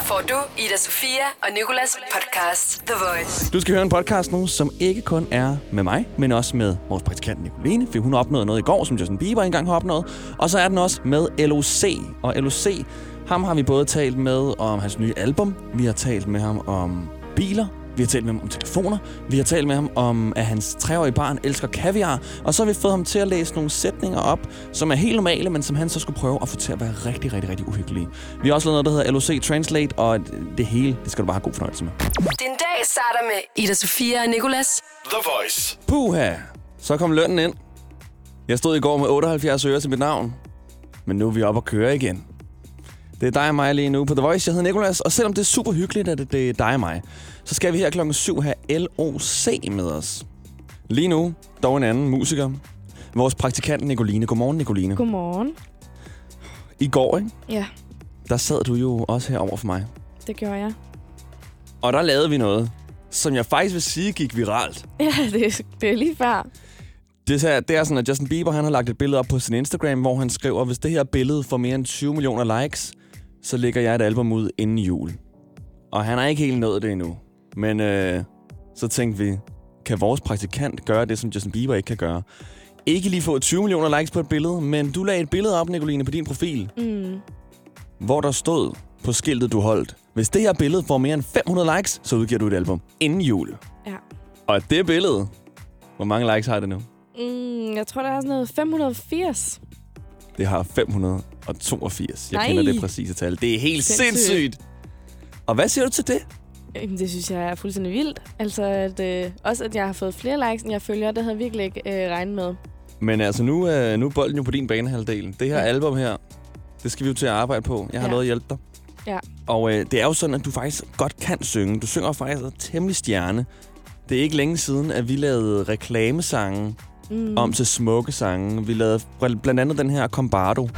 Her får du Ida Sofia og Nikolas podcast The Voice. Du skal høre en podcast nu, som ikke kun er med mig, men også med vores praktikant Nicoline, for hun opnåede noget i går, som Justin Bieber engang har opnået. Og så er den også med LOC. Og LOC, ham har vi både talt med om hans nye album, vi har talt med ham om biler, vi har talt med ham om telefoner. Vi har talt med ham om, at hans treårige barn elsker kaviar. Og så har vi fået ham til at læse nogle sætninger op, som er helt normale, men som han så skulle prøve at få til at være rigtig, rigtig, rigtig uhyggelige. Vi har også lavet noget, der hedder LOC Translate, og det hele, det skal du bare have god fornøjelse med. Din dag starter med Ida Sofia og Nikolas. The Voice. Puha! Så kom lønnen ind. Jeg stod i går med 78 øre til mit navn. Men nu er vi oppe og køre igen. Det er dig og mig lige nu på The Voice. Jeg hedder Nikolas, og selvom det er super hyggeligt, at det er dig og mig, så skal vi her klokken 7 have LOC med os. Lige nu, dog en anden musiker. Vores praktikant Nicoline. Godmorgen, Nicoline. Godmorgen. I går, ikke? Ja, der sad du jo også her over for mig. det gjorde jeg. Og der lavede vi noget, som jeg faktisk vil sige gik viralt. Ja, det, det er lige før. Det er, det er sådan, at Justin Bieber han har lagt et billede op på sin Instagram, hvor han skriver, hvis det her billede får mere end 20 millioner likes, så lægger jeg et album ud inden jul. Og han har ikke helt nået det endnu. Men øh, så tænkte vi, kan vores praktikant gøre det, som Justin Bieber ikke kan gøre? Ikke lige få 20 millioner likes på et billede, men du lagde et billede op, Nicoline, på din profil, Mm. hvor der stod på skiltet, du holdt. Hvis det her billede får mere end 500 likes, så udgiver du et album inden jul. Ja. Og det billede, hvor mange likes har det nu? Mm, jeg tror, der er sådan noget 580. Det har 582. Jeg Nej. kender det præcise tal. Det er helt sindssygt. Sindssygt. sindssygt. Og hvad siger du til det? Jamen, det synes jeg er fuldstændig vildt. Altså, at, øh, også at jeg har fået flere likes, end jeg følger, det havde jeg virkelig ikke øh, regnet med. Men altså, nu, øh, nu er bolden jo på din banehalvdel. Det her Ja. album her, det skal vi jo til at arbejde på. Jeg har Ja. lovet at hjælpe dig. Ja. Og øh, det er jo sådan, at du faktisk godt kan synge. Du synger faktisk temmelig stjerne. Det er ikke længe siden, at vi lavede reklamesange Mm. om til smukke sange. Vi lavede bl- blandt andet den her Combardo,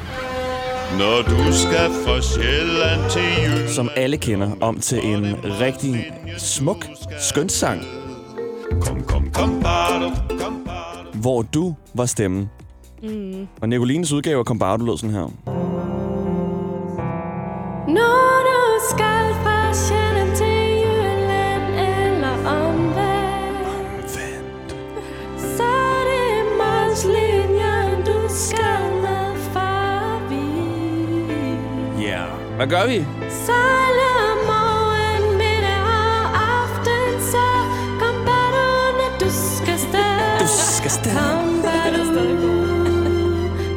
Når du skal fra Sjælland til Jylland. som alle kender, om til en rigtig smuk, skøn sang, Kom, kom, kom, bardo, kom, bardo. hvor du var stemmen. Mm. Og Nicolines udgave af Combardo lød sådan her. Hvad gør vi? Sejle morgen, middag og aften, så kom bare når du skal sted. Du skal stadig. Kom bare du,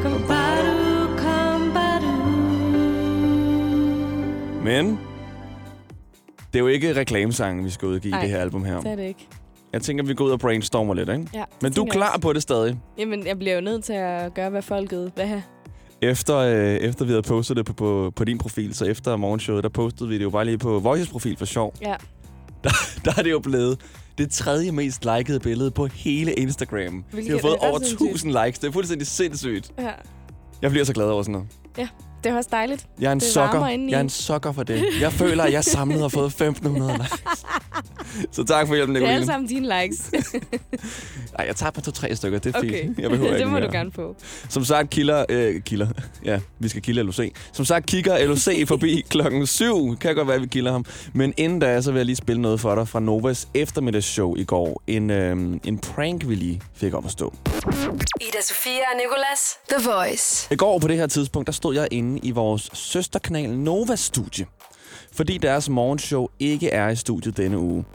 kom bare du, kom bare du. Men det er jo ikke reklamesangen, vi skal udgive i det her album her. Det er det ikke. Jeg tænker, vi går ud og brainstormer lidt, ikke? Ja, Men du er klar også. på det stadig? Jamen, jeg bliver jo nødt til at gøre, hvad folket vil have. Efter, øh, efter vi havde postet det på, på, på din profil, så efter morgenshowet, der postede vi det jo bare lige på Voices profil for sjov. Ja. Der er det jo blevet det tredje mest likede billede på hele Instagram. Hvilket det har fået er over sindssygt. 1000 likes. Det er fuldstændig sindssygt. ja. Jeg bliver så glad over sådan noget. Det er også dejligt. Jeg er en Det sokker. Jeg er en sokker for det. Jeg føler, at jeg samlet har fået 1500 likes. Så tak for hjælpen, Det er alle Nicoline. sammen dine likes. Nej, jeg tager på to-tre stykker. Det er Okay, fint. Jeg behøver det ikke må mere. du gerne få. Som sagt, kilder... Øh, kilder. Ja, vi skal kilde LOC. Som sagt, kigger LOC forbi klokken 7. Kan godt være, at vi kilder ham. Men inden da, så vil jeg lige spille noget for dig fra Novas eftermiddagsshow i går. En, øh, en prank, vi lige fik op at stå. Ida Sofia og Nikolas. The Voice. I går på det her tidspunkt, der stod jeg inde i vores søsterkanal Nova studie. Fordi deres morgenshow ikke er i studiet denne uge.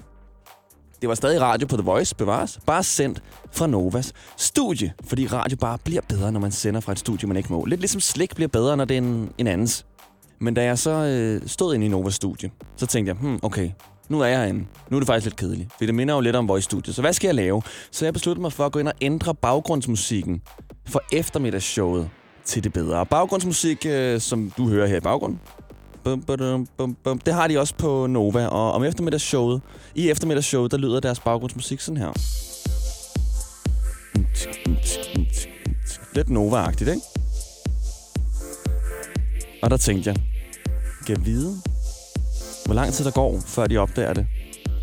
Det var stadig radio på The Voice, bevares. Bare sendt fra Novas studie. Fordi radio bare bliver bedre, når man sender fra et studie, man ikke må. Lidt ligesom slik bliver bedre, når det er en, en andens. Men da jeg så øh, stod inde i Novas studie, så tænkte jeg, hmm, okay, nu er jeg herinde. Nu er det faktisk lidt kedeligt. For det minder jo lidt om Voice Studio. Så hvad skal jeg lave? Så jeg besluttede mig for at gå ind og ændre baggrundsmusikken for eftermiddagsshowet til det bedre. Baggrundsmusik, øh, som du hører her i baggrunden, bum, bum, bum, bum, det har de også på Nova. Og om eftermiddagsshowet, i eftermiddagsshowet, der lyder deres baggrundsmusik sådan her. Lidt Nova-agtigt, ikke? Og der tænkte jeg, kan jeg vide, hvor lang tid der går, før de opdager det,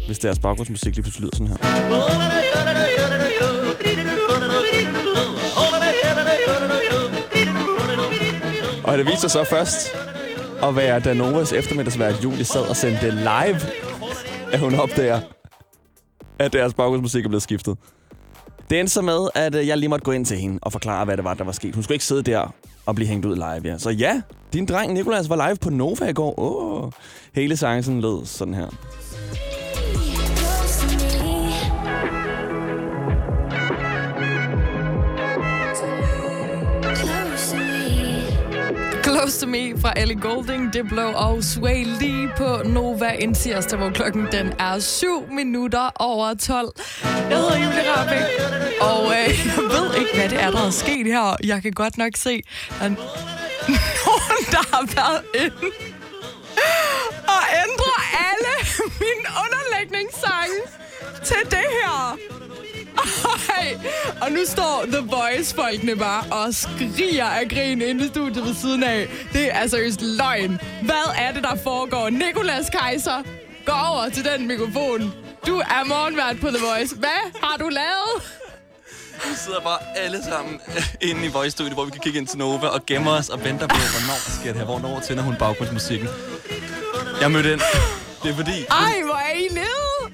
hvis deres baggrundsmusik lige pludselig lyder sådan her. Og det viser sig så først, at være Danovas eftermiddagsvært Julie sad og sendte live, at hun opdager, at deres baggrundsmusik er blevet skiftet. Det endte så med, at øh, jeg lige måtte gå ind til hende og forklare, hvad det var, der var sket. Hun skulle ikke sidde der og blive hængt ud live, ja. Så ja, din dreng Nikolas var live på Nova i går. Åh, hele sangen lød sådan her. Close to Me fra Ellie Golding, Diplo og Sway lige på Nova en tirsdag, hvor klokken den er 7 minutter over 12. Jeg hedder Julie Rabeck, og øh, jeg ved ikke, hvad det er, der er sket her. Jeg kan godt nok se, at nogen, der har været inde og ændre alle mine underlægningssange til det her. Ej, og nu står The Voice-folkene bare og skriger af grin inde i studiet ved siden af. Det er seriøst løgn. Hvad er det, der foregår? Nikolas Kaiser, gå over til den mikrofon. Du er morgenvært på The Voice. Hvad har du lavet? Vi sidder bare alle sammen inde i Voice Studio, hvor vi kan kigge ind til Nova og gemmer os og venter på, hvornår sker det her. Hvornår tænder hun baggrundsmusikken? Jeg mødte ind. Det er fordi, Ej, hvor er I nede?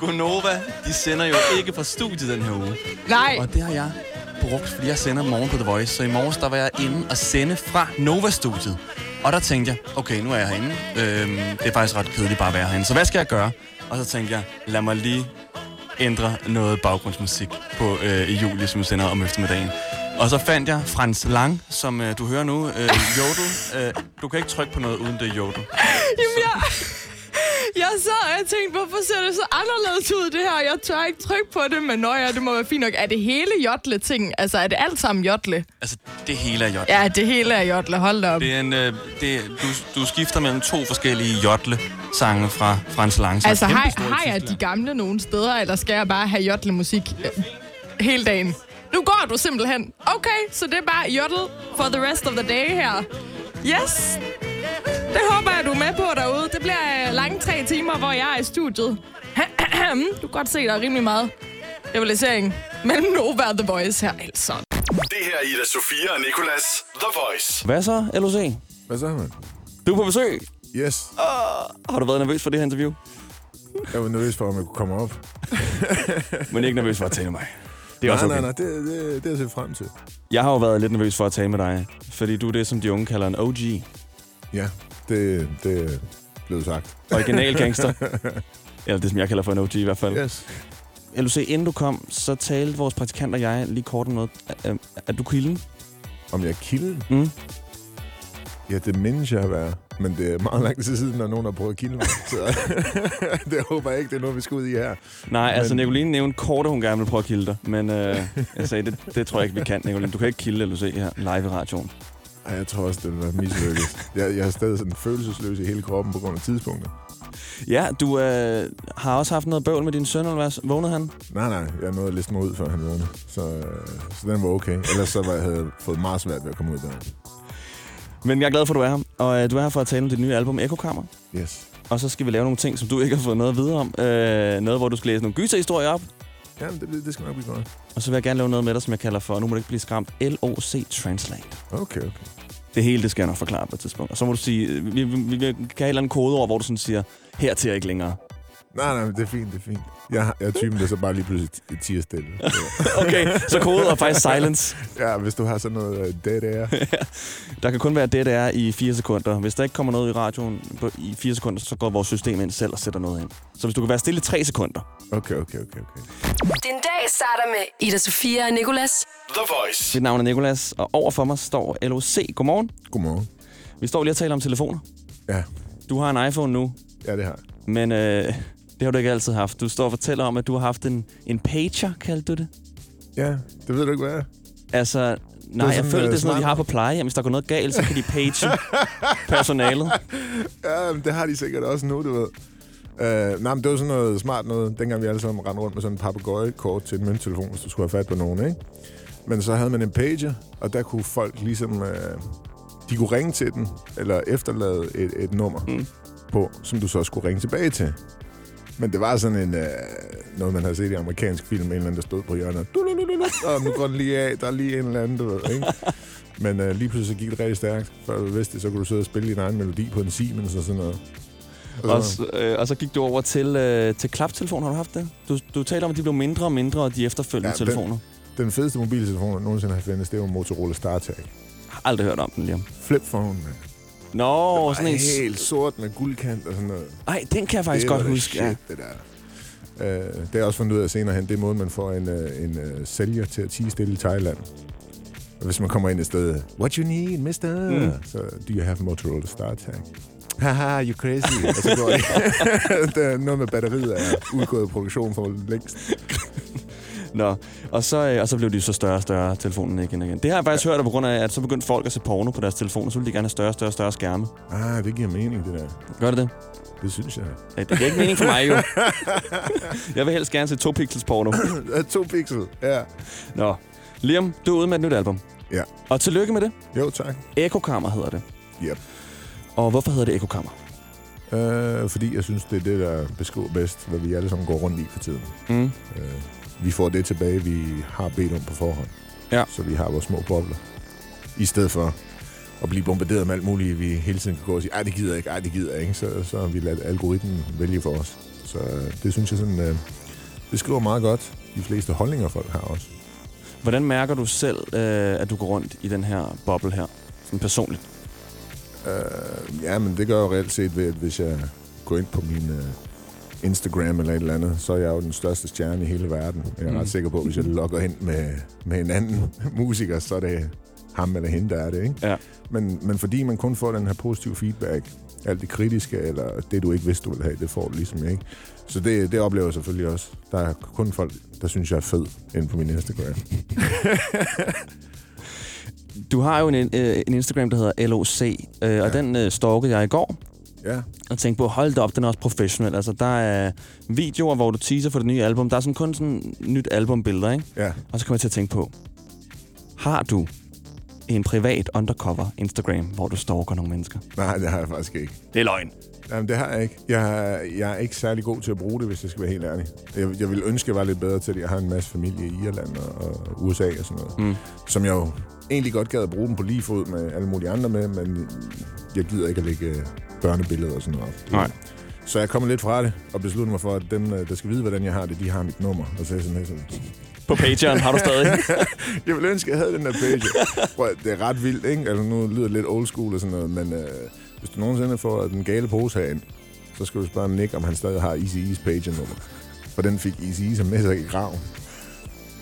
Gonova, de sender jo ikke fra studiet den her uge. Nej, Og det har jeg brugt, fordi jeg sender morgen på The Voice. Så i morges, der var jeg inde og sende fra Nova-studiet. Og der tænkte jeg, okay, nu er jeg herinde. Øhm, det er faktisk ret kedeligt bare at være herinde. Så hvad skal jeg gøre? Og så tænkte jeg, lad mig lige ændre noget baggrundsmusik på øh, i juli, som vi sender om eftermiddagen. Og så fandt jeg Frans Lang, som øh, du hører nu, øh, Jodel. Øh, du kan ikke trykke på noget uden det Jodel. Jamen, jeg, jeg sad og jeg tænkte, hvorfor ser det så anderledes ud, det her? Jeg tør ikke trykke på det, men ja, det må være fint nok. Er det hele jotle-ting? Altså, er det alt sammen jotle? Altså, det hele er Jodel. Ja, det hele er jotle. Hold da op. Det er en, øh, det, du, du skifter mellem to forskellige Jodle-sange fra Frans Lang. Så Altså, har, har jeg de gamle nogle steder, eller skal jeg bare have jotle-musik øh, hele dagen? Nu går du simpelthen. Okay, så det er bare jodel for the rest of the day her. Yes! Det håber jeg, du er med på derude. Det bliver øh, lange tre timer, hvor jeg er i studiet. du kan godt se, der er rimelig meget rivalisering mellem Nova og The Voice her, altså. Det her er Ida Sofia og Nicolas The Voice. Hvad så, LOC? Hvad så, man? Du er på besøg. Yes. Har du været nervøs for det her interview? Jeg var nervøs for, om jeg kunne komme op. Men ikke nervøs for at tale med mig. Det er også nej, okay. nej, nej, det, det, det er jeg frem til. Jeg har jo været lidt nervøs for at tale med dig, fordi du er det, som de unge kalder en OG. Ja, det, det blevet sagt. Original gangster. Eller det, som jeg kalder for en OG i hvert fald. Yes. LOC, inden du kom, så talte vores praktikant og jeg lige kort om noget. Er, er du kilden? Om jeg er kilden? Mm. Ja, det mindes jeg at være. Men det er meget lang tid siden, når nogen har prøvet at kilde mig. Så det håber jeg ikke, det er noget, vi skal ud i her. Nej, altså Men- Nicoline nævnte kort, at hun gerne vil prøve at kilde dig. Men øh, jeg sagde, det, det tror jeg ikke, vi kan, Nicoline. Du kan ikke kilde LOC her live i radioen. Ej, jeg tror også, det vil være mislykket. Jeg, jeg er stadig sådan følelsesløs i hele kroppen på grund af tidspunkter. Ja, du øh, har også haft noget bøvl med din søn, eller hvad? Vågnede han? Nej, nej, jeg nåede at liste mig ud, før han vågnede. Så, øh, så den var okay. Ellers så var jeg havde fået meget svært ved at komme ud der. Men jeg er glad for, at du er her. Og øh, du er her for at tale om dit nye album, Ekokammer. Yes. Og så skal vi lave nogle ting, som du ikke har fået noget at vide om. Øh, noget, hvor du skal læse nogle gyserhistorier op. Ja, det, det skal nok blive godt. Og så vil jeg gerne lave noget med dig, som jeg kalder for, nu må du ikke blive skræmt, LOC Translate. Okay, okay. Det hele, det skal jeg nok forklare på et tidspunkt. Og så må du sige, øh, vi, vi, vi kan have et eller andet kodeord, hvor du sådan siger, hertil jeg ikke længere. Nej, nej, men det er fint, det er fint. Jeg, jeg er typen, der så bare lige pludselig tiger stille. Okay, så kodeord er faktisk silence. ja, hvis du har sådan noget uh, dead air. Der kan kun være det, der er i 4 sekunder. Hvis der ikke kommer noget i radioen på, i 4 sekunder, så går vores system ind selv og sætter noget ind. Så hvis du kan være stille i 3 sekunder. Okay, okay, okay, okay. Din dag starter med Ida Sofia og Nicolas. The Voice. Mit navn er Nikolas, og over for mig står LOC. Godmorgen. Godmorgen. Vi står lige og taler om telefoner. Ja, Du har en iPhone nu, ja det har jeg. men øh, det har du ikke altid haft. Du står og fortæller om, at du har haft en, en pager, kaldte du det? Ja, det ved du ikke, hvad er. Altså, nej, jeg føler, det er øh, sådan noget, vi smart- har på plejehjem. Hvis der går noget galt, så kan de page personalet. Ja, det har de sikkert også nu, du ved. Uh, nej, men det var sådan noget smart noget, dengang vi alle sammen rendte rundt med sådan en papegøje-kort til en mønttelefon, hvis du skulle have fat på nogen, ikke? Men så havde man en pager, og der kunne folk ligesom... Uh, de kunne ringe til den, eller efterlade et, et nummer Mm. mm. på, som du så skulle ringe tilbage til. Men det var sådan en, uh, noget, man havde set i amerikansk film, en eller anden, der stod på hjørnet. Og nu går den lige af, der er lige en eller anden, du ved, ikke? Men øh, lige pludselig så gik det rigtig stærkt. Før du vidste det, så kunne du sidde og spille din egen melodi på en Siemens og sådan noget. Og, så, øh, og så gik du over til, øh, til klaptelefon. Har du haft det? Du, du taler om, at de blev mindre og mindre, og de efterfølgende Ja, den- telefoner. Den fedeste mobiltelefon, jeg nogensinde har fundet, det var Motorola StarTag. Aldrig hørt om den, Liam. Flip phone, man. Nå, Og sådan en... helt sort med guldkant og sådan noget. Ej, den kan jeg faktisk det godt huske. Shit, Ja. det der. Øh, det jeg også fundet ud af senere hen. Det er måden, man får en, øh, en øh, sælger til at tige stille i Thailand. Og hvis man kommer ind et sted, what you need, mister? Mm. Så, do you have Motorola StarTag? Haha, you crazy. og så går det. er noget med batteriet er udgået i produktion for længst. Nå, og så, øh, og så blev de så større og større, telefonen igen og igen. Det har jeg faktisk ja. hørt, på grund af, at så begyndte folk at se porno på deres telefoner, så ville de gerne have større og større større skærme. Ah, det giver mening, det der. Gør det det? Det synes jeg. Ja, det er ikke mening for mig, jo. jeg vil helst gerne se to pixels porno. To pixel. Ja. Nå, Liam, du er ude med et nyt album. Ja. Og tillykke med det. Jo, tak. Ekokammer hedder det. Yep. Og hvorfor hedder det Ekokammer? Øh, fordi jeg synes, det er det, der beskriver bedst, hvad vi alle sammen går rundt i for tiden. Mm. Øh, vi får det tilbage, vi har bedt om på forhånd. Ja. Så vi har vores små bobler. I stedet for at blive bombarderet med alt muligt, vi hele tiden kan gå og sige, ej, det gider jeg ikke, ej, det gider jeg ikke. Så, så har vi ladet algoritmen vælge for os. Så øh, det synes jeg sådan, øh, beskriver meget godt de fleste holdninger, folk har også. Hvordan mærker du selv, øh, at du går rundt i den her boble her? Sådan personligt. Øh, ja, men det gør jeg jo reelt set ved, at hvis jeg går ind på min øh, Instagram eller et eller andet, så er jeg jo den største stjerne i hele verden. Jeg er Mm. ret sikker på, at hvis jeg logger hen med, med en anden musiker, så er det ham eller hende, der er det. Ikke? Ja. Men, men fordi man kun får den her positive feedback, alt det kritiske, eller det, du ikke vidste, du ville have, det får du ligesom ikke. Så det, det oplever jeg selvfølgelig også. Der er kun folk, der synes, jeg er fed inde på min Instagram. Du har jo en, øh, en Instagram, der hedder LOC, øh, og Ja. den øh, stalkede jeg i går. Ja, og tænkte på, hold da op, den er også professionel. Altså, der er videoer, hvor du teaser for det nye album. Der er sådan kun sådan nyt albumbilleder, ikke? ja. Og så kommer jeg til at tænke på, har du en privat undercover Instagram, hvor du stalker nogle mennesker? Nej, det har jeg faktisk ikke. Det er løgn. Jamen, det har jeg ikke. Jeg, er- jeg er ikke særlig god til at bruge det, hvis jeg skal være helt ærlig. Jeg, jeg vil ønske, at jeg var lidt bedre til det. Jeg har en masse familie i Irland og, og USA og sådan noget. Mm. Som jeg jo egentlig godt gad at bruge dem på lige fod med alle mulige andre med, men jeg gider ikke at lægge øh, børnebilleder og sådan noget op. Nej. Så jeg kommer lidt fra det og beslutter mig for, at dem, øh, der skal vide, hvordan jeg har det, de har mit nummer. Og så er sådan, sådan På Patreon har du stadig. jeg ville ønske, at jeg havde den der page. Prøv, det er ret vildt, ikke? Altså, nu lyder det lidt old school og sådan noget, men øh, hvis du nogensinde får den gale pose herind, så skal du spørge Nick, om han stadig har Easy E's page-nummer. For den fik Easy E's med sig i graven.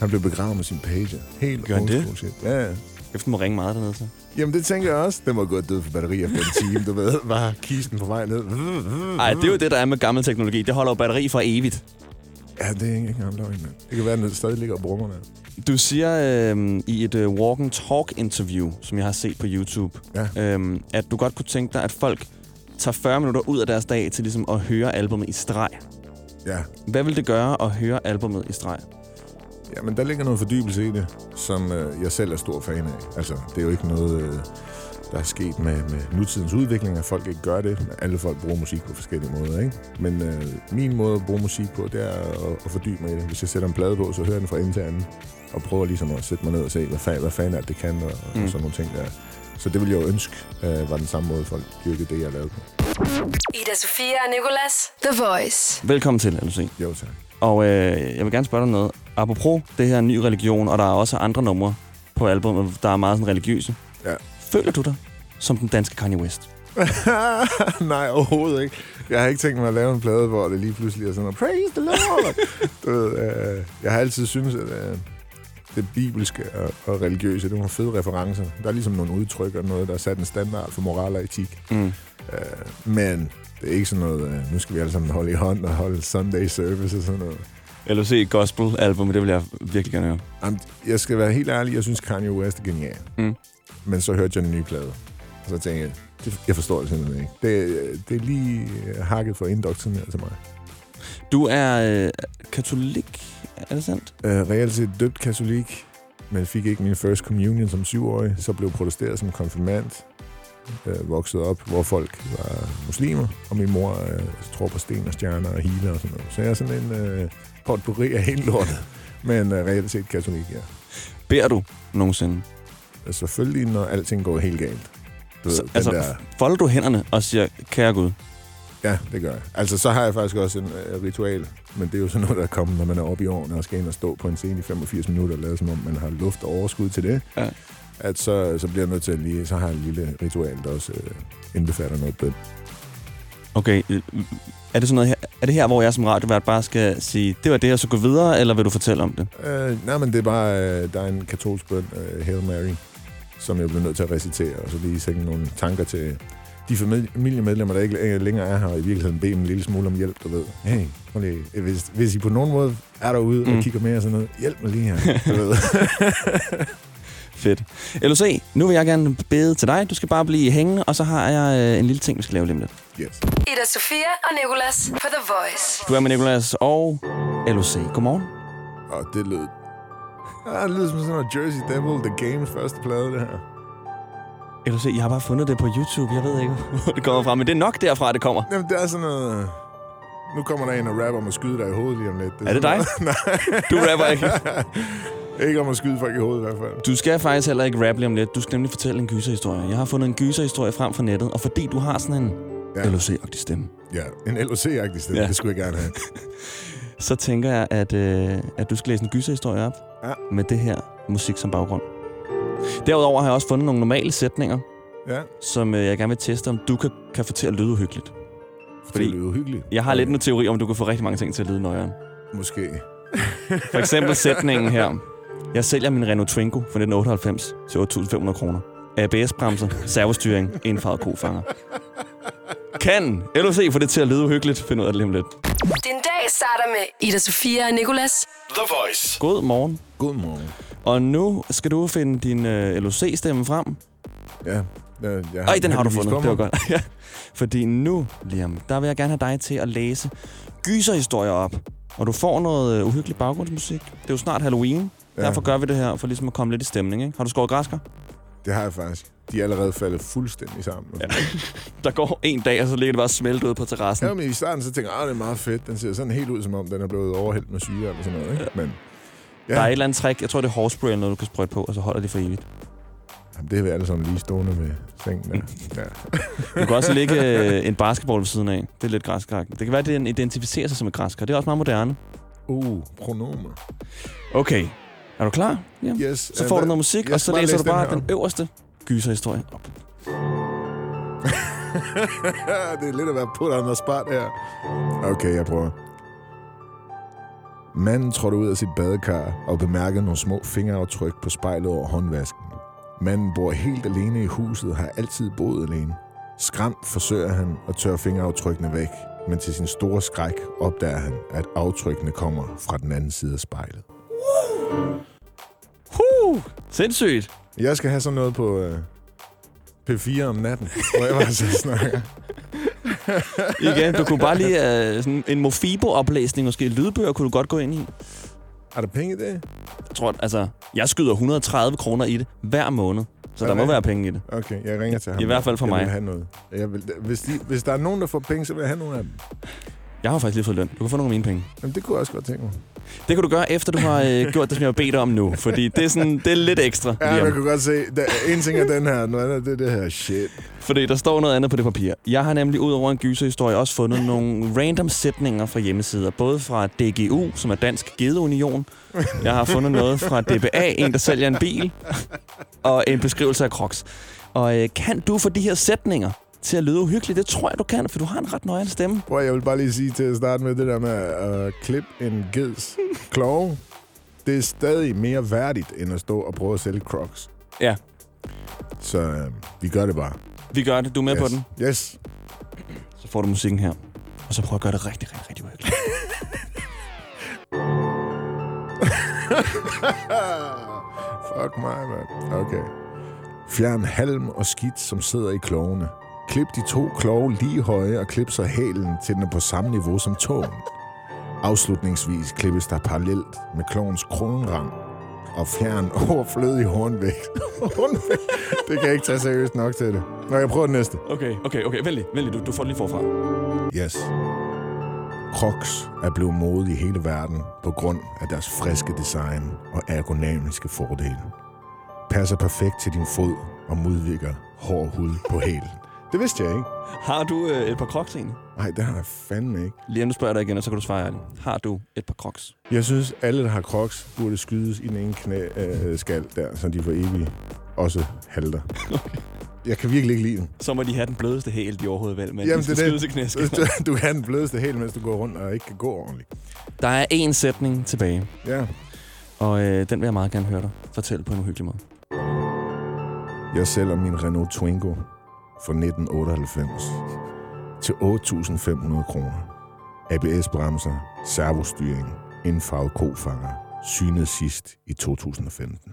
Han blev begravet med sin page. Helt Gør han det? shit. Ja, ja. Efter må ringe meget dernede, så. Jamen, det tænker jeg også. Den var godt død for batteri efter en time, du ved. Var kisten på vej ned. Ej, det er jo det, der er med gammel teknologi. Det holder jo batteri for evigt. Ja, det er ikke engang løgn, mand. Det kan være, at den stadig ligger og brummer, mand. Du siger øh, i et øh, walk and talk interview, som jeg har set på YouTube, Ja. øh, at du godt kunne tænke dig, at folk tager 40 minutter ud af deres dag til ligesom at høre albumet i streg. Ja. Hvad vil det gøre at høre albumet i streg? Jamen, der ligger noget fordybelse i det, som øh, jeg selv er stor fan af. Altså, det er jo ikke noget, øh, der er sket med, med nutidens udvikling, at folk ikke gør det. Alle folk bruger musik på forskellige måder, ikke? Men øh, min måde at bruge musik på, det er at, at fordybe mig i det. Hvis jeg sætter en plade på, så hører jeg den fra ende til anden. Og prøver ligesom at sætte mig ned og se, hvad, fa- hvad fanden er det, det kan, og, mm. Og sådan nogle ting der. Så det ville jeg jo ønske, øh, var den samme måde, folk dyrkede det, jeg lavede på. Ida Sofia og Nicolas. The Voice. Velkommen til, LC. Jo, tak. Og øh, jeg vil gerne spørge dig noget. Apropos det her ny religion, og der er også andre numre på albumet, der er meget sådan religiøse. Ja. Føler du dig som den danske Kanye West? Nej, overhovedet ikke. Jeg har ikke tænkt mig at lave en plade, hvor det lige pludselig er sådan noget, praise the Lord. du ved, øh, jeg har altid syntes, at øh, det bibelske og, og religiøse, det er nogle fede referencer. Der er ligesom nogle udtryk og noget, der er sat en standard for moral og etik. Mm. Øh, men det er ikke sådan noget, øh, nu skal vi alle sammen holde i hånd og holde Sunday service og sådan noget. LOC Gospel album, det vil jeg virkelig gerne høre. Jamen, jeg skal være helt ærlig, jeg synes Kanye West er genial. Mm. Men så hørte jeg den nye plade. Og så tænkte jeg, det, jeg forstår det simpelthen ikke. Det, det er lige øh, hakket for indoktrineret til mig. Du er øh, katolik, er det sandt? Uh, reelt set døbt katolik, men fik ikke min first communion som syvårig. Så blev protesteret som konfirmand. Uh, voksede op, hvor folk var muslimer, og min mor uh, tror på sten og stjerner og healer og sådan noget. Så jeg er sådan en uh, potpourri af hele lortet. Men uh, reelt set katolik, ja. Beder du nogensinde? selvfølgelig, når alting går helt galt. Du ved, Så, den altså, der, folder du hænderne og siger, kære Gud, ja, det gør jeg. Altså, så har jeg faktisk også en uh, ritual, men det er jo sådan noget, der er kommet, når man er oppe i årene og skal ind og stå på en scene i 85 minutter og lade som om, man har luft og overskud til det. Ja. At så, så bliver jeg nødt til at lige, så har jeg en lille ritual, der også uh, indbefatter noget bøn. okay, øh, er det sådan noget her, er det her, hvor jeg som radiovært bare skal sige, det var det, og så gå videre, eller vil du fortælle om det? Uh, nej, men det er bare, uh, der er en katolsk bøn, uh, Hail Mary, som jeg bliver nødt til at recitere, og så lige sætte nogle tanker til de familiemedlemmer, der ikke øh, længere er her, og i virkeligheden bede dem en lille smule om hjælp, du ved. Hey, prøv lige, hvis, hvis I på nogen måde er derude. Mm. og kigger med og sådan noget, hjælp mig lige her, du ved. Fedt. LOC, nu vil jeg gerne bede til dig. Du skal bare blive hængende, og så har jeg øh, en lille ting, vi skal lave lige om lidt. Yes. Ida Sofia og Nicolas på The Voice. Du er med Nicolas og LOC. Godmorgen. Og det lød... Ah, det lyder som sådan noget Jersey Devil, The Games første plade, det her. LOC, jeg har bare fundet det på YouTube. Jeg ved ikke, hvor det kommer fra, men det er nok derfra, det kommer. Jamen, det er sådan noget... Nu kommer der en og rapper om at skyde dig i hovedet lige om lidt. Er det sådan dig? noget- Nej, Du rapper ikke. ikke om at skyde folk i hovedet i hvert fald. Du skal faktisk heller ikke rappe om lidt. Du skal nemlig fortælle en gyserhistorie. Jeg har fundet en gyserhistorie frem fra nettet, og fordi du har sådan en Ja. LOC-agtig stemme, Ja, en LOC-agtig stemme, ja. Det skulle jeg gerne have. så tænker jeg, at, øh, at du skal læse en gyserhistorie op Ja. med det her musik som baggrund. Derudover har jeg også fundet nogle normale sætninger, Ja, som øh, jeg gerne vil teste, om du kan, kan få til at lyde uhyggeligt. fordi det lyder hyggeligt. Jeg har lidt en teori om, du kan få rigtig mange ting til at lyde nøjere. Måske. For eksempel sætningen her. Jeg sælger min Renault Twingo fra 1998 til 8.500 kroner. ABS-bremser, servostyring, indfarvet kofanger. Kan LOC få det til at lyde uhyggeligt? Find ud af det lige om lidt. Din dag starter med Ida Sofia og Nicolas. The Voice. God morgen. Godmorgen. Og nu skal du finde din uh, LOC-stemme frem. Ja, jeg, jeg Ej, den har du fundet. Det var godt. Ja. Fordi nu, Liam, der vil jeg gerne have dig til at læse gyserhistorier op. Og du får noget uh, uhyggeligt baggrundsmusik. Det er jo snart Halloween. Ja. Ja. Derfor gør vi det her, for ligesom at komme lidt i stemning. Ikke? Har du skåret græsker? Det har jeg faktisk. De er allerede faldet fuldstændig sammen. Ja. Der går en dag, og så ligger det bare smeltet ud på terrassen. Ja, men i starten så tænker jeg, at det er meget fedt. Den ser sådan helt ud, som om den er blevet overhældt med syre eller sådan noget. Ikke? Men ja, Der er et eller andet trick. Jeg tror, det er hårspray eller noget, du kan sprøjte på, og så holder det for evigt. jamen, det er vi alle sammen lige stående ved sengen. Mm. Der. Ja. Du kan også lægge øh, en basketball ved siden af. Det er lidt græskar. Det kan være, at den identificerer sig som et græskar. Det er også meget moderne. Uh, pronomer. Okay. Er du klar? Ja. Yes. Så øh, får du noget musik, jeg og så læser læse du bare den op. øverste gyserhistorie op. det er lidt at være på the spot her. Okay, jeg prøver. Manden trådte ud af sit badekar og bemærkede nogle små fingeraftryk på spejlet over håndvasken. Manden bor helt alene i huset og har altid boet alene. Skræmt forsøger han at tørre fingeraftrykkene væk, men til sin store skræk opdager han, at aftrykkene kommer fra den anden side af spejlet. Huh! Sindssygt. Jeg skal have sådan noget på øh, P4 om natten, hvor jeg bare så snakker. Igen, du kunne bare lige uh, sådan en Mofibo-oplæsning, måske lydbøger, kunne du godt gå ind i. Er der penge i det? Jeg tror, altså, jeg skyder 130 kroner i det hver måned. Så Er der må være penge i det. Okay, jeg ringer til ham. I hvert fald for jeg mig. Vil have noget. Jeg vil, hvis, de, hvis der er nogen, der får penge, så vil jeg have nogle af dem. Jeg har faktisk lige fået løn. Du kan få nogle af mine penge. Jamen, det kunne jeg også godt tænke mig. Det kan du gøre, efter du har øh, gjort det, som jeg har bedt om nu. Fordi det er, sådan, det er lidt ekstra. Ja, man kunne godt se, der, en ting er den her, noget andet det er det her shit. Fordi der står noget andet på det papir. Jeg har nemlig ud over en gyserhistorie også fundet nogle random sætninger fra hjemmesider. Både fra DGU, som er Dansk Gedeunion. Jeg har fundet noget fra DBA, en der sælger en bil. Og en beskrivelse af Crocs. Og øh, kan du få de her sætninger til at lyde uhyggeligt? Det tror jeg, du kan, for du har en ret nøjere stemme. Prøv, jeg vil bare lige sige til at starte med det der med at uh, klippe en geds klove. Det er stadig mere værdigt, end at stå og prøve at sælge crocs. Ja, Så uh, vi gør det bare. vi gør det. Du er med yes. på den. Yes. Så får du musikken her. Og så prøv at gøre det rigtig, rigtig, rigtig uhyggeligt. Fuck mig, mand. Okay. Fjern halm og skidt, som sidder i klovene. Klip de to klove lige høje og klip så hælen, til den er på samme niveau som tåen. Afslutningsvis klippes der parallelt med klovens kronrang og fjern overflødig hornvægt. hornvægt? Det kan jeg ikke tage seriøst nok til det. Nå, jeg prøver den næste. Okay, okay, okay. Vent lige. Du, du får det lige forfra. Yes. Crocs er blevet mode i hele verden på grund af deres friske design og ergonomiske fordele. passer perfekt til din fod og modvirker hård hud på hælen. Det vidste jeg ikke. Har du øh, et par crocs egentlig? Nej, det har jeg fandme ikke. Lige om du spørger dig igen, og så kan du svare ærligt. Har du et par crocs? Jeg synes, alle, der har crocs, burde skydes i den ene knæ, øh, skal der, så de for evigt også halter. Jeg kan virkelig ikke lide den. Så må de have den blødeste hæl, de overhovedet vel, men Jamen, de det er det. du kan have den blødeste hæl, mens du går rundt og ikke kan gå ordentligt. Der er én sætning tilbage, Ja. og øh, den vil jeg meget gerne høre dig fortælle på en uhyggelig måde. Jeg sælger min Renault Twingo fra 1998 til 8.500 kroner. ABS-bremser, servostyring, indfarvet kofanger, synet sidst i 2015.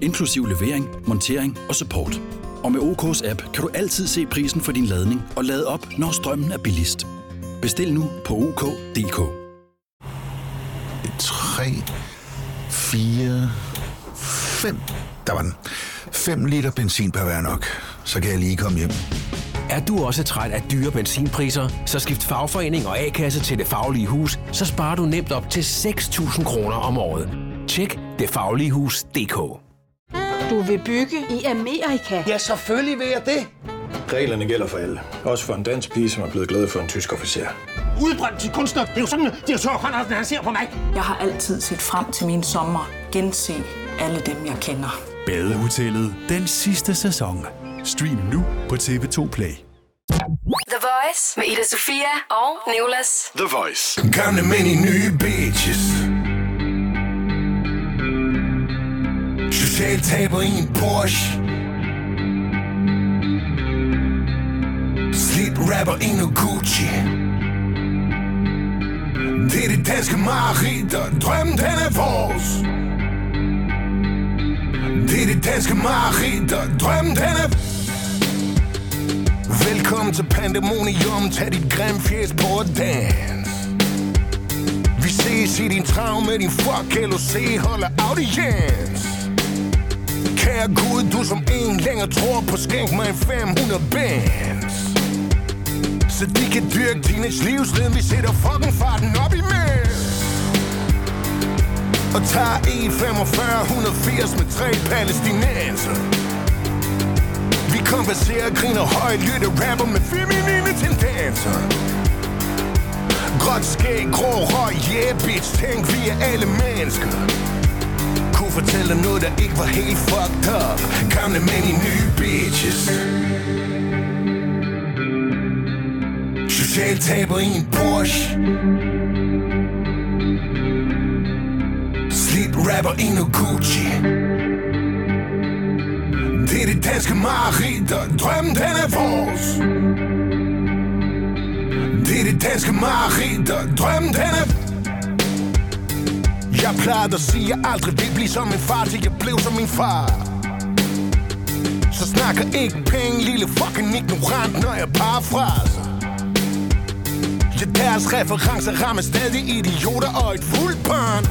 inklusiv levering, montering og support. Og med OK's app kan du altid se prisen for din ladning og lade op, når strømmen er billigst. Bestil nu på OK.dk. 3, 4, 5. Der var den. 5 liter benzin per hver nok. Så kan jeg lige komme hjem. Er du også træt af dyre benzinpriser, så skift fagforening og A-kasse til Det Faglige Hus, så sparer du nemt op til 6.000 kroner om året. Tjek detfagligehus.dk Du vil bygge i Amerika? Ja, selvfølgelig vil jeg det. Reglerne gælder for alle. Også for en dansk pige, som er blevet glad for en tysk officer. Udbrændt til kunstner. Det er jo sådan, at direktør Conradsen, han ser på mig. Jeg har altid set frem til min sommer. Gense alle dem, jeg kender. Badehotellet den sidste sæson. Stream nu på TV2 Play. The Voice med Ida Sofia og Nicolas. The Voice. Gamle mænd i nye bitches. Social taber i en Porsche. Slidt rapper i noget Gucci. Det er det danske mareridt, og drømmen den er vores. Det er det danske mareridt, og drømmen den er Velkommen til Pandemonium, tag dit grim fjes på og dans Vi ses i din traum med din fuck LOC, holder audiens Kære Gud, du som en længere tror på, skænk mig en 500 bands. Så de kan dyrke teenage livsriden, vi sætter fucking farten op i mænd. Og tager E45 180 med tre palæstinenser. Vi konverserer, griner højt, lytter rapper med feminine tendenser. Gråt skæg, grå røg, yeah bitch, tænk vi er alle mennesker. Kunne fortælle dig noget, der ikke var helt fucked up. Gamle mænd i nye bitches. Social taber i en Porsche. Slidt rapper i noget Gucci. Det er det danske mareridt, og drømmen den er vores. Det er det danske mareridt, og drømmen den er... Jeg plejede at sige, at jeg aldrig vil blive som min far, til jeg blev som min far. Så snakker ikke penge, lille fucking ignorant, når jeg parafraser. Ja, deres referencer rammer stadig idioter og et fuldt barn.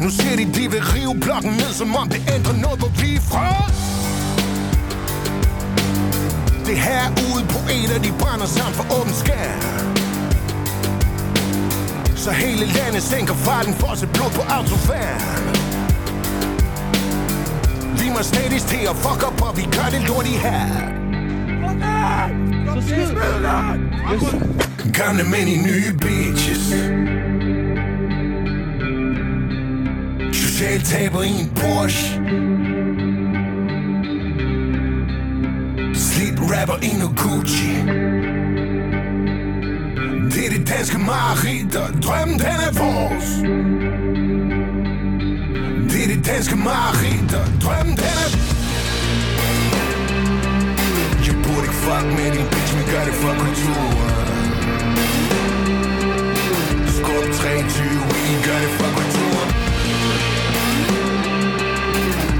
Nu siger de, de vil rive blokken ned, som om det ændrer noget, hvor vi er fra. Det her ude på et af de brænder sammen for åben skær. Så hele landet sænker farten for se blod på autofærd. Vi må stadig til at fuck op, og vi gør det lort i her. Gamle mænd i nye bitches. Social taber i en Porsche Slidt rapper i noget Gucci danske mareridt, og drømmen den er vores. Det er det danske mareridt, og drømmen den er Jeg burde ikke fuck med din bitch, men gør det for kulturen. Skub 23, i gør det for kulturen.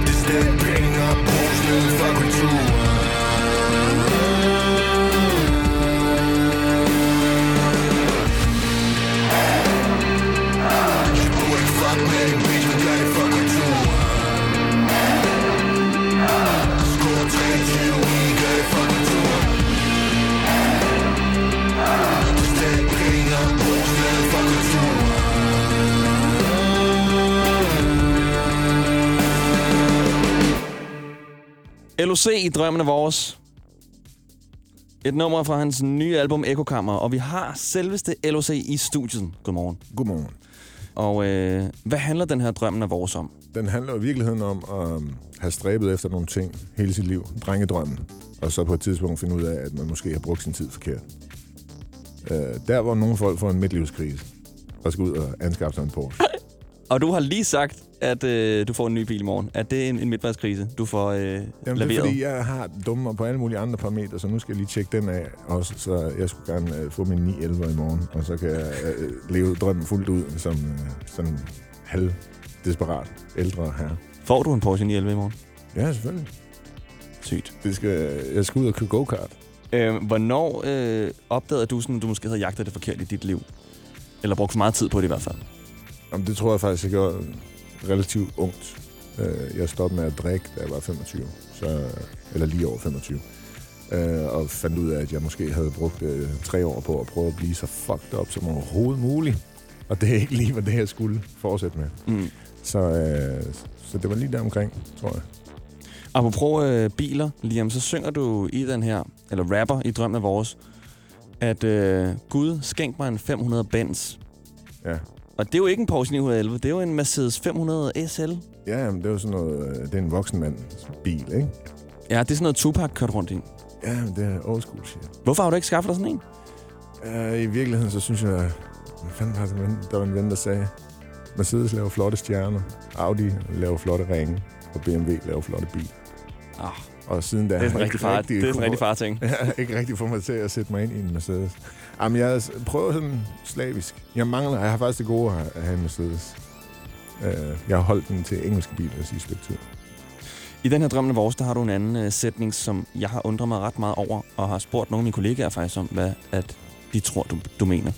Det er stadig penge og brugsløb for kulturen. LOC i Drømmen er vores. Et nummer fra hans nye album Ekokammer, og vi har selveste LOC i studiet. Godmorgen. Godmorgen. Og øh, hvad handler den her Drømmen er vores om? Den handler i virkeligheden om at have stræbet efter nogle ting hele sit liv. Drengedrømmen. Og så på et tidspunkt finde ud af, at man måske har brugt sin tid forkert. Uh, der, hvor nogle folk får en midtlivskrise og skal ud og anskaffe sig en Porsche. Og du har lige sagt, at øh, du får en ny bil i morgen. Er det en, en midtvejskrise, du får øh, Jamen, det leveret? er fordi, jeg har dummer på alle mulige andre parametre, så nu skal jeg lige tjekke den af også. Så jeg skulle gerne øh, få min 911 i morgen, og så kan jeg øh, leve drømmen fuldt ud som øh, sådan halv desperat ældre herre. Får du en Porsche 911 i morgen? Ja, selvfølgelig. Sygt. Det skal, jeg skal ud og købe go-kart. Øh, hvornår øh, opdagede du, sådan, du måske havde jagtet det forkert i dit liv? Eller brugt for meget tid på det i hvert fald? Jamen, det tror jeg faktisk, jeg gjorde relativt ungt. Øh, Jeg stoppede med at drikke, da jeg var 25, så, eller lige over 25. Øh, og fandt ud af, at jeg måske havde brugt øh, tre år på at prøve at blive så fucked up som overhovedet muligt. Og det er ikke lige, hvad det jeg skulle fortsætte med. Mm. Så, øh, så det var lige der omkring, tror jeg. Apropos øh, biler, Liam, så synger du i den her, eller rapper i Drømmen af Vores, at øh, Gud skænk mig en 500 Benz. Ja. Og det er jo ikke en Porsche 911, det er jo en Mercedes 500 SL. Ja, men det er jo sådan noget, øh, det er en voksen mands bil, ikke? Ja, det er sådan noget Tupac kørt rundt i. Ja, men det er old school shit. Hvorfor har du ikke skaffet dig sådan en? Uh, I virkeligheden, så synes jeg, hvad fanden var det, der var en ven, der sagde, Mercedes laver flotte stjerner, Audi laver flotte ringe, og BMW laver flotte biler. Ah, Og siden da det er en rigtig far, det er en rigtig far ting. Jeg ikke rigtig få mig til at sætte mig ind i en Mercedes. Jamen, jeg prøver sådan slavisk. Jeg mangler, jeg har faktisk det gode at have en Mercedes. Uh, jeg har holdt den til engelske biler det sidste tid. I den her Drømmen af Vores, der har du en anden øh, sætning, som jeg har undret mig ret meget over, og har spurgt nogle af mine kollegaer faktisk om, hvad at de tror, du, du mener.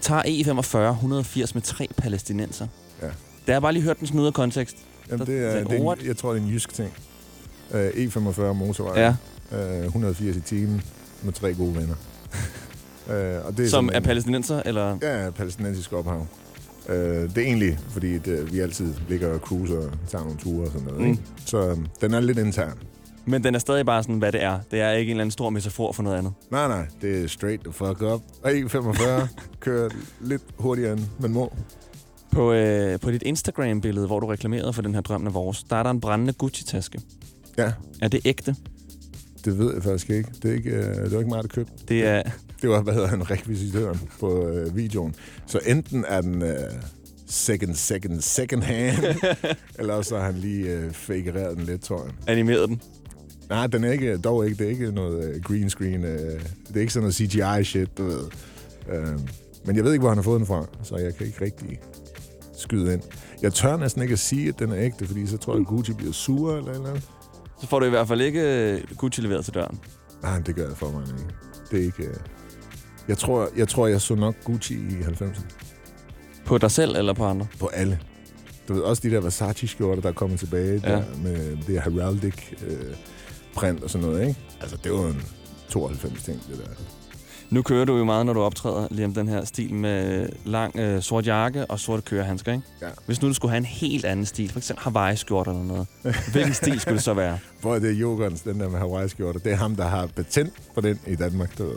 Tager E45 180 med tre palæstinenser. Ja. Da jeg bare lige hørt den sådan ud af kontekst. Jamen, det er, det er en, jeg tror, det er en jysk ting. Uh, E45 motorvej. Ja. Uh, 180 i timen med tre gode venner. uh, og det er Som er en- palæstinenser, eller? Ja, palæstinensisk ophav. Uh, det er egentlig, fordi det, vi altid ligger og cruiser og tager nogle ture og sådan noget. Mm. Ikke? Så um, den er lidt intern. Men den er stadig bare sådan, hvad det er. Det er ikke en eller anden stor metafor for noget andet. Nej, nej, det er straight the fuck up. Og E45 kører lidt hurtigere, end man må. På, øh, på dit Instagram-billede, hvor du reklamerede for den her drøm af vores, der er der en brændende Gucci-taske. Ja. Er det ægte? Det ved jeg faktisk ikke. Det er ikke, øh, det var ikke mig, der købte. Det er... Det var, hvad hedder han, rekvisitøren på øh, videoen. Så enten er den øh, second, second, second hand, eller så har han lige øh, fakereret den lidt, tror jeg. Animeret den? Nej, den er ikke, dog ikke. Det er ikke noget øh, green screen. Øh, det er ikke sådan noget CGI-shit, du ved. Øh, men jeg ved ikke, hvor han har fået den fra, så jeg kan ikke rigtig skyde ind. Jeg tør næsten ikke at sige, at den er ægte, fordi så tror jeg, at Gucci bliver sur eller eller andet. Så får du i hvert fald ikke øh, Gucci leveret til døren. Nej, det gør jeg for mig ikke. Det er ikke... Øh... Jeg tror, jeg tror, jeg så nok Gucci i 90'erne. På dig selv eller på andre? På alle. Du ved, også de der Versace-skjorter, der er kommet tilbage Ja. ja. der, med det heraldic øh, print og sådan noget, ikke? Altså, det var en 92 ting, det der. Nu kører du jo meget, når du optræder, lige om den her stil med lang øh, sort jakke og sorte kørehandsker, ikke? Ja. Hvis nu du skulle have en helt anden stil, for eksempel Hawaii-skjorter eller noget, hvilken stil skulle det så være? Hvor er det Jokers, den der med Hawaii-skjorter? Det er ham, der har patent på den i Danmark, du ved.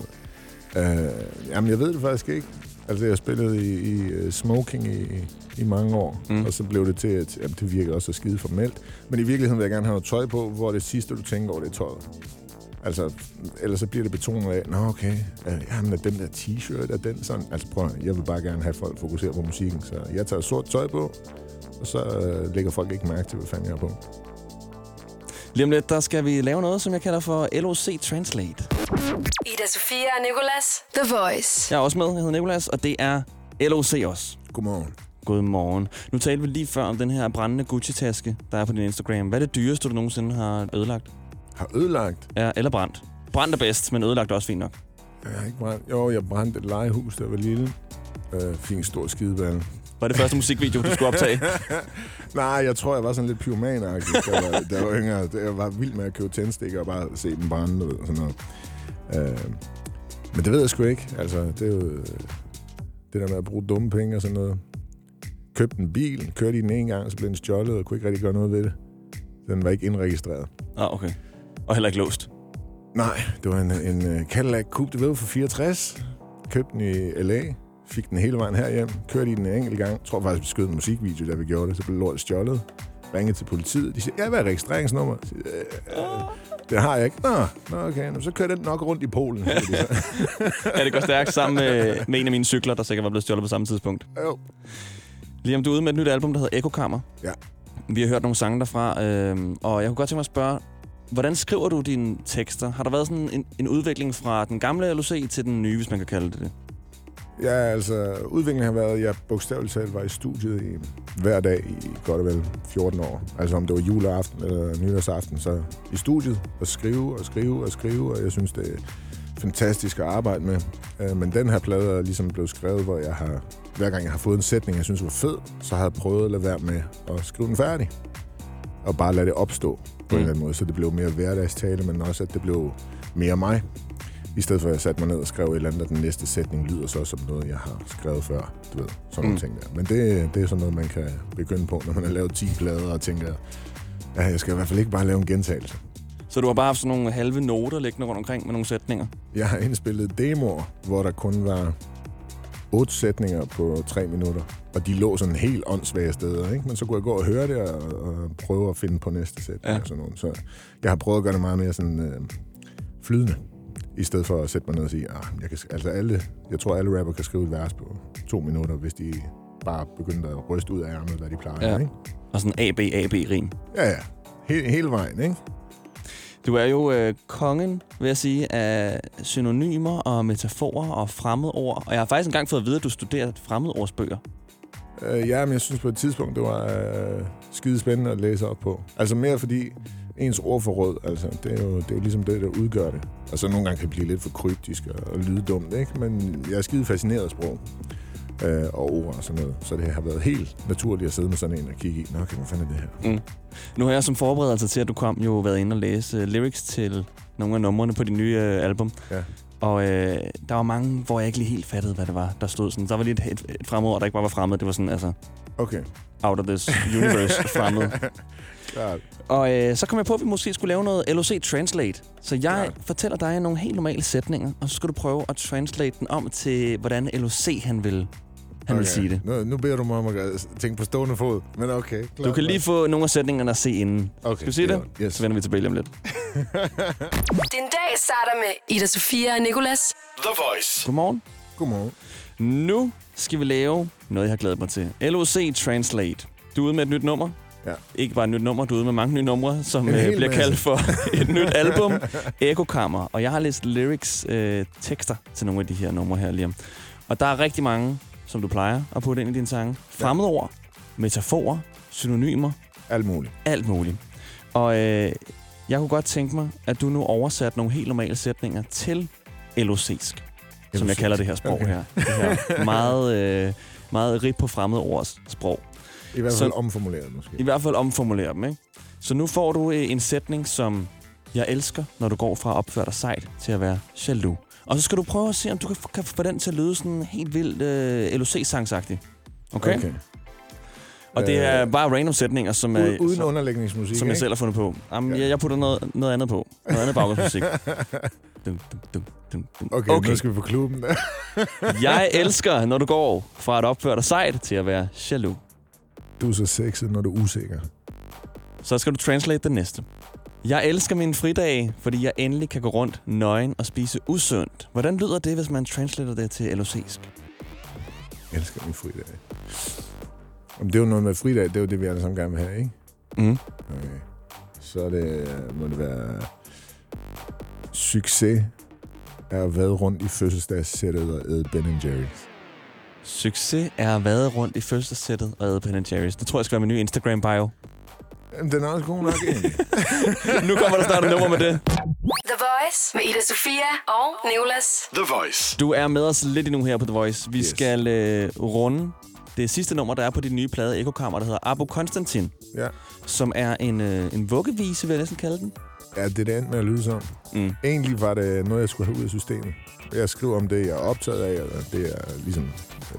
Øh, jamen, jeg ved det faktisk ikke. Altså, jeg spillede i, i uh, smoking i, i mange år, mm. og så blev det til, at jamen, det virker også så skide formelt. Men i virkeligheden vil jeg gerne have noget tøj på, hvor det sidste, du tænker over, det er tøjet. Altså, ellers så bliver det betonet af, nå okay, øh, jamen er den der t-shirt, er den sådan? Altså prøv, jeg vil bare gerne have folk fokusere på musikken, så jeg tager sort tøj på, og så øh, lægger folk ikke mærke til, hvad fanden jeg er på. Lige om lidt, der skal vi lave noget, som jeg kalder for LOC Translate. Ida Sofia og Nicolas. The Voice. Jeg er også med, jeg hedder Nikolas, og det er LOC også. Godmorgen. Godmorgen. Nu talte vi lige før om den her brændende Gucci-taske, der er på din Instagram. Hvad er det dyreste, du nogensinde har ødelagt? Har ødelagt? Ja, eller brændt. Brændt er bedst, men ødelagt er også fint nok. Jeg har ikke brændt. Jo, jeg brændte et legehus, der var lille. Øh, en stor skideball. Var det første musikvideo, du skulle optage? Nej, jeg tror, jeg var sådan lidt pyroman da jeg var, da jeg var yngre. Jeg var vild med at købe tændstikker og bare se dem brænde og sådan noget. Øh, men det ved jeg sgu ikke. Altså, det er jo øh, det der med at bruge dumme penge og sådan noget. Købte en bil, kørte i den en gang, så blev den stjålet og kunne ikke rigtig gøre noget ved det. Den var ikke indregistreret. Ah, okay. Og heller ikke låst. Nej, det var en, en øh, Cadillac Coupe de Ville for 64. Købte den i L.A., fik den hele vejen herhjem, kørte i den en enkelt gang. Jeg tror faktisk, vi skød en musikvideo, da vi gjorde det. Så blev lortet stjålet. Ringede til politiet. De siger, ja, hvad er registreringsnummer? Jeg siger, "Øh, øh, det har jeg ikke. Nå, nå okay. Nå, så kører den nok rundt i Polen. så. ja, det går stærkt sammen med, med en af mine cykler, der sikkert var blevet stjålet på samme tidspunkt. Jo. Liam, du er ude med et nyt album, der hedder Ekokammer. Ja. Vi har hørt nogle sange derfra, øh, og jeg kunne godt tænke mig at spørge, hvordan skriver du dine tekster? Har der været sådan en, en udvikling fra den gamle LOC til den nye, hvis man kan kalde det det? Ja, altså, udviklingen har været, at jeg bogstaveligt talt var i studiet i, hver dag i godt og vel 14 år. Altså om det var juleaften eller nytårsaften, så i studiet og skrive og skrive og skrive, og jeg synes, det er fantastisk at arbejde med. Øh, men den her plade er ligesom blevet skrevet, hvor jeg har, hver gang jeg har fået en sætning, jeg synes var fed, så har jeg prøvet at lade være med at skrive den færdig. Og bare lade det opstå på mm. en eller anden måde, så det blev mere hverdagstale, men også at det blev mere mig. I stedet for at jeg satte mig ned og skrev et eller andet, og den næste sætning lyder så som noget, jeg har skrevet før. Du ved, sådan nogle Mm. ting der. Men det, det er sådan noget, man kan begynde på, når man har lavet 10 plader og tænker, ja, jeg skal i hvert fald ikke bare lave en gentagelse. Så du har bare haft sådan nogle halve noter liggende rundt omkring med nogle sætninger? Jeg har indspillet demoer, hvor der kun var otte sætninger på tre minutter. Og de lå sådan helt åndssvage steder, ikke? Men så kunne jeg gå og høre det og, og prøve at finde på næste sætning Ja. og sådan noget. Så jeg har prøvet at gøre det meget mere sådan øh, flydende. I stedet for at sætte mig ned og sige, ah, jeg, kan, altså alle, jeg tror, alle rapper kan skrive et vers på to minutter, hvis de bare begynder at ryste ud af ærmet, hvad de plejer. Ja. Ikke? Og sådan AB-AB-rim. Ja, ja. He, hele vejen, ikke? Du er jo øh, kongen, vil jeg sige, af synonymer og metaforer og fremmedord. Og jeg har faktisk engang fået at vide, at du studerer fremmedordsbøger. Øh, ja, men jeg synes på et tidspunkt, det var øh, skide spændende at læse op på. Altså mere fordi ens ordforråd, altså, det er, jo, det er jo ligesom det, der udgør det. Altså nogle gange kan det blive lidt for kryptisk og, og lyde dumt, ikke? Men jeg er skide fascineret af sprog øh, og ord og sådan noget. Så det har været helt naturligt at sidde med sådan en og kigge i. Nå, okay, hvad fanden er det her? Mm. Nu har jeg som forberedelse til, at du kom, jo været inde og læse uh, lyrics til nogle af numrene på de nye uh, album. Ja. Og øh, der var mange, hvor jeg ikke lige helt fattede, hvad det var, der stod sådan. Der var lige et, et, et fremmedord, der ikke bare var fremmed. Det var sådan, altså, Okay. out of this universe fremmed. Klart. Og øh, så kom jeg på, at vi måske skulle lave noget LOC Translate. Så jeg ja. fortæller dig nogle helt normale sætninger, og så skal du prøve at translate den om til, hvordan LOC han vil, han okay. vil sige det. Nu, nu beder du mig om at tænke på stående fod, men okay. Klar, Du kan lige få nogle af sætningerne at se inden. Okay, Skal vi sige det det? Yes. Så vender vi tilbage om lidt. Din dag starter med Ida Sofia og Nicolas. The Voice. Godmorgen. Godmorgen. Nu skal vi lave noget, jeg har glædet mig til. LOC Translate. Du er ude med et nyt nummer. Ja. Ikke bare et nyt nummer, du er ude med mange nye numre, som øh, bliver masse. kaldt for et nyt album, Ekokammer. Og jeg har læst lyrics, øh, tekster til nogle af de her numre her lige om. Og der er rigtig mange, som du plejer at putte ind i dine sange. Fremmedord, metaforer, synonymer, Alt muligt. alt muligt. Og øh, jeg kunne godt tænke mig, at du nu oversatte nogle helt normale sætninger til LOC'sk, som jeg kalder det her sprog Okay. her. Det her meget, øh, meget rigt på fremmede ords sprog. I hvert Så- fald omformuleret måske. I hvert fald omformulere dem, ikke? Så nu får du øh, en sætning, som jeg elsker, når du går fra at opføre dig sejt til at være jaloux. Og så skal du prøve at se, om du kan, kan få den til at lyde sådan helt vildt øh, LOC-sangsagtigt. Okay? okay? Og det er Øh, bare random sætninger, som, er, Uden, som, underlægningsmusik, som jeg ikke? selv har fundet på. Jamen, jeg, jeg putter noget, noget andet på. Noget andet baggrundsmusik. Dum, dum, dum, dum, dum. Okay, okay, nu skal vi på klubben. Jeg elsker, når du går fra at opføre dig sejt til at være jaloux. du er så sexet, når du er usikker. Så skal du translate den næste. Jeg elsker mine fridage, fordi jeg endelig kan gå rundt nøgen og spise usundt. Hvordan lyder det, hvis man translater det til LOC'sk? Jeg elsker min fridag. Jamen, det er jo noget med fridag, det er jo det, vi alle sammen gerne vil have, ikke? Mm. Okay. Så er det, må det være succes er at være rundt i fødselsdagssættet og æde Ben Jerry's. Succes er at vade rundt i første sættet og æde Ben Jerry's. Det tror jeg skal være min nye Instagram-bio. Den er også god nok, nu kommer der snart et nummer med det. The Voice med Ida Sofia og Nicolas. The Voice. Du er med os lidt endnu her på The Voice. Vi yes. skal øh, runde det sidste nummer, der er på din nye plade Ekokammer, der hedder Abo Konstantin. Ja. Som er en, øh, en vuggevise, vil jeg næsten kalde den. Ja, det er det endte med at lyde som. Mm. Egentlig var det noget, jeg skulle have ud af systemet. Jeg skriver om det, jeg er optaget af, eller det, jeg ligesom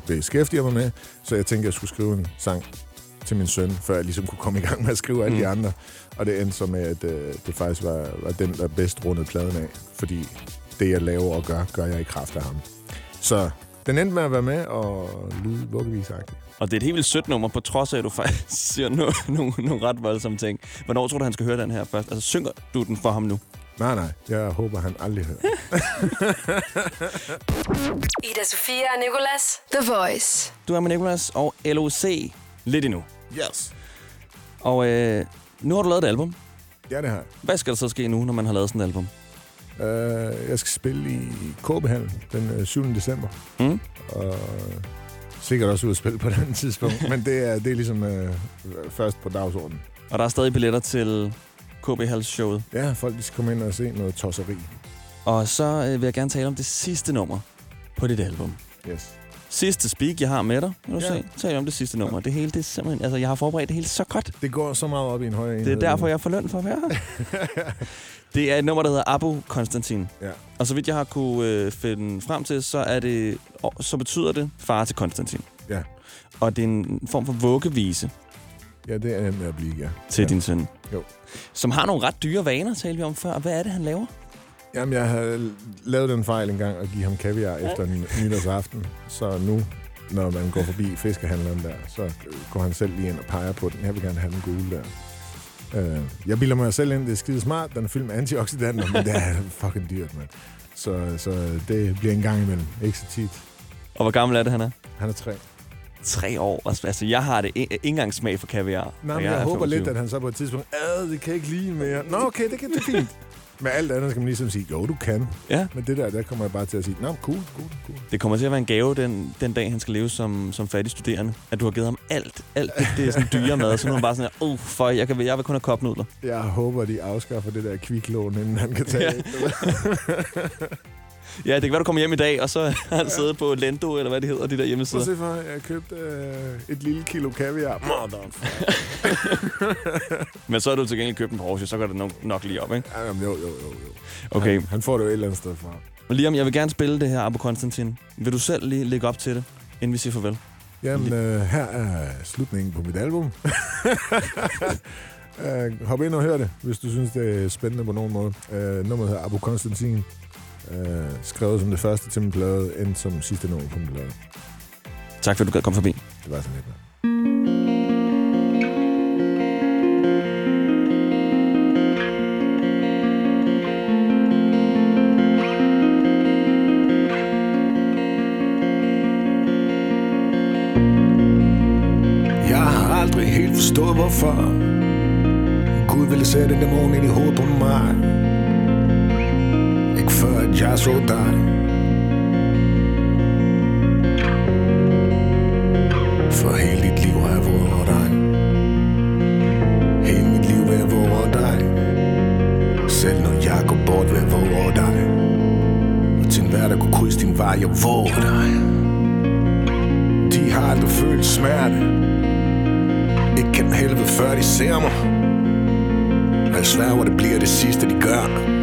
beskæftiger mig med. Så jeg tænkte, jeg skulle skrive en sang til min søn, før jeg ligesom kunne komme i gang med at skrive alle Mm. de andre. Og det endte så med, at øh, det faktisk var, var den, der bedst rundede pladen af. Fordi det, jeg laver og gør, gør jeg i kraft af ham. Så den endte med at være med og lyde vuggevisagtigt. Og det er et helt vildt sødt nummer, på trods af, at du faktisk siger nogle, nogle, nogle ret voldsomme ting. Hvornår tror du, han skal høre den her først? Altså, synger du den for ham nu? Nej, nej. Jeg håber, han aldrig hører. Ida Sofia og Nicolas. The Voice. Du er med Nicolas og LOC lidt endnu. Yes. Og øh, nu har du lavet et album. Ja, det har jeg. Hvad skal der så ske nu, når man har lavet sådan et album? Uh, jeg skal spille i KB-hallen den øh, 7. december. Mm. Og sikkert også ud at spille på den tidspunkt. Men det er, det er ligesom uh, først på dagsordenen. Og der er stadig billetter til KB Hals showet. Ja, folk de skal komme ind og se noget tosseri. Og så øh, vil jeg gerne tale om det sidste nummer på dit album. Yes. Sidste speak, jeg har med dig. Du Ja. ja. se? Tal om det sidste nummer. Det hele, det er simpelthen... Altså, jeg har forberedt det hele så godt. Det går så meget op i en højere enhed. Det er derfor, jeg får løn for at være her. det er et nummer, der hedder Abu Konstantin. Ja. Og så vidt jeg har kunne øh, finde frem til, så, er det, så betyder det far til Konstantin. Ja. Og det er en form for vuggevise Ja, det er nemt at blive, ja. til ja. din søn. Jo. Som har nogle ret dyre vaner, talte vi om før. Hvad er det, han laver? Jamen, jeg havde lavet den fejl engang at give ham kaviar efter en nytårsaften. Så nu, når man går forbi fiskehandleren der, så går han selv lige ind og peger på den. Jeg vil gerne have den gule der. Uh, jeg bilder mig selv ind, det er skide smart. Den er fyldt med antioxidanter, men det er fucking dyrt, mand. Så, så det bliver en gang imellem. Ikke så tit. Og hvor gammel er det, han er? Han er tre. Tre år. Altså, jeg har det ikke engang smag for kaviar. Nej, men jeg, jeg håber 25. lidt, at han så på et tidspunkt, ad, det kan jeg ikke lide mere. Nå, okay, det, kan, det er fint. Med alt andet skal man ligesom sige, jo, du kan. Ja. Men det der, der kommer jeg bare til at sige, nå, cool, cool, cool. Det kommer til at være en gave den, den dag, han skal leve som, som fattig studerende. At du har givet ham alt. Alt det, det er sådan dyre mad. Så nu er han bare sådan, oh, for jeg, kan, jeg vil kun have kopnudler. Jeg håber, de afskaffer det der kviklån, inden han kan tage Ja. det. Ja, det kan være, du kommer hjem i dag, og så har han siddet på Lendo, eller hvad det hedder, de der Prøv hjemmesider. at se for, jeg købte øh, et lille kilo kaviar. Men så har du til gengæld købt en Porsche, så går det nok, nok lige op, ikke? Ja, jamen, jo, jo, jo, jo. Okay. Han, han får det jo et eller andet sted fra. Og Liam, jeg vil gerne spille det her, Abu Konstantin. Vil du selv lige lægge op til det, inden vi siger farvel? Jamen, øh, her er slutningen på mit album. øh, hop ind og hør det, hvis du synes, det er spændende på nogen måde. Øh, nummeret hedder Abu Konstantin. Øh, skrevet som det første til min plade, endte som sidste nummer på min plade. Tak for, at du gad komme forbi. Det var sådan lidt. Jeg har aldrig helt forstået hvorfor Gud ville sætte en dæmon ind i hovedet på mig ikke før For hele dit liv har jeg været dig Hele mit liv vil jeg være dig Selv når jeg går bort vil jeg være dig Og til enhver der kunne krydse din vej, jeg våger dig De har aldrig følt smerte. Ikke kan helvede før de ser mig. Og jeg sværger det bliver det sidste de gør.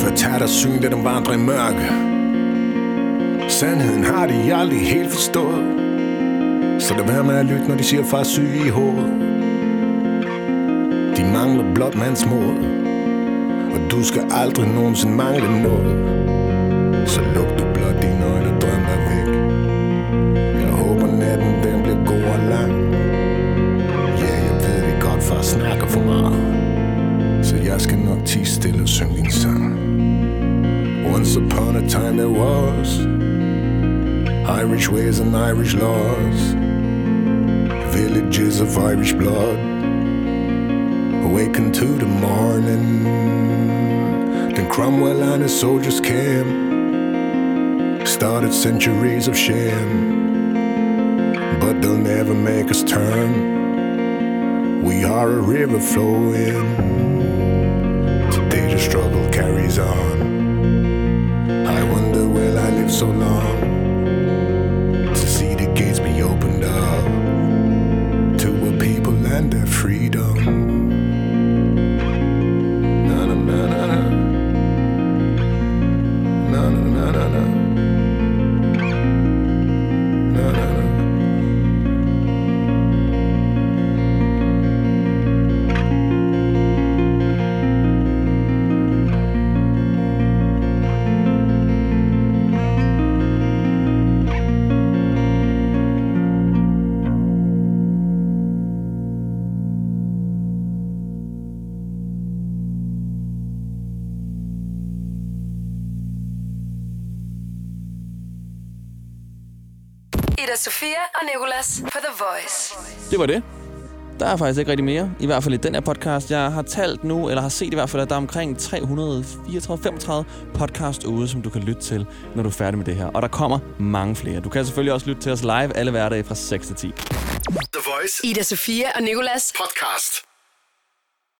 For jeg tager deres syn, da de vandrer i mørke. Sandheden har de aldrig helt forstået. Så lad være med at lytte, når de siger far syg i hovedet. De mangler blot mands mod. Og du skal aldrig nogensinde mangle noget. Så luk du blot dine stille og synge din sang Once upon a time there was Irish ways and Irish laws Villages of Irish blood Awakened to the morning Then Cromwell and his soldiers came Started centuries of shame but they'll never make us turn. We are a river flowing. Carries on. I wonder will I live so long to see the gates be opened up to a people and their freedom. Nicolas på The Voice. Det var det. Der er faktisk ikke rigtig mere, i hvert fald i den her podcast. Jeg har talt nu, eller har set i hvert fald, at der er omkring 334-35 podcast ude, som du kan lytte til, når du er færdig med det her. Og der kommer mange flere. Du kan selvfølgelig også lytte til os live alle hverdage fra 6 til 10. The Voice. Ida Sofia og Nicolas. Podcast.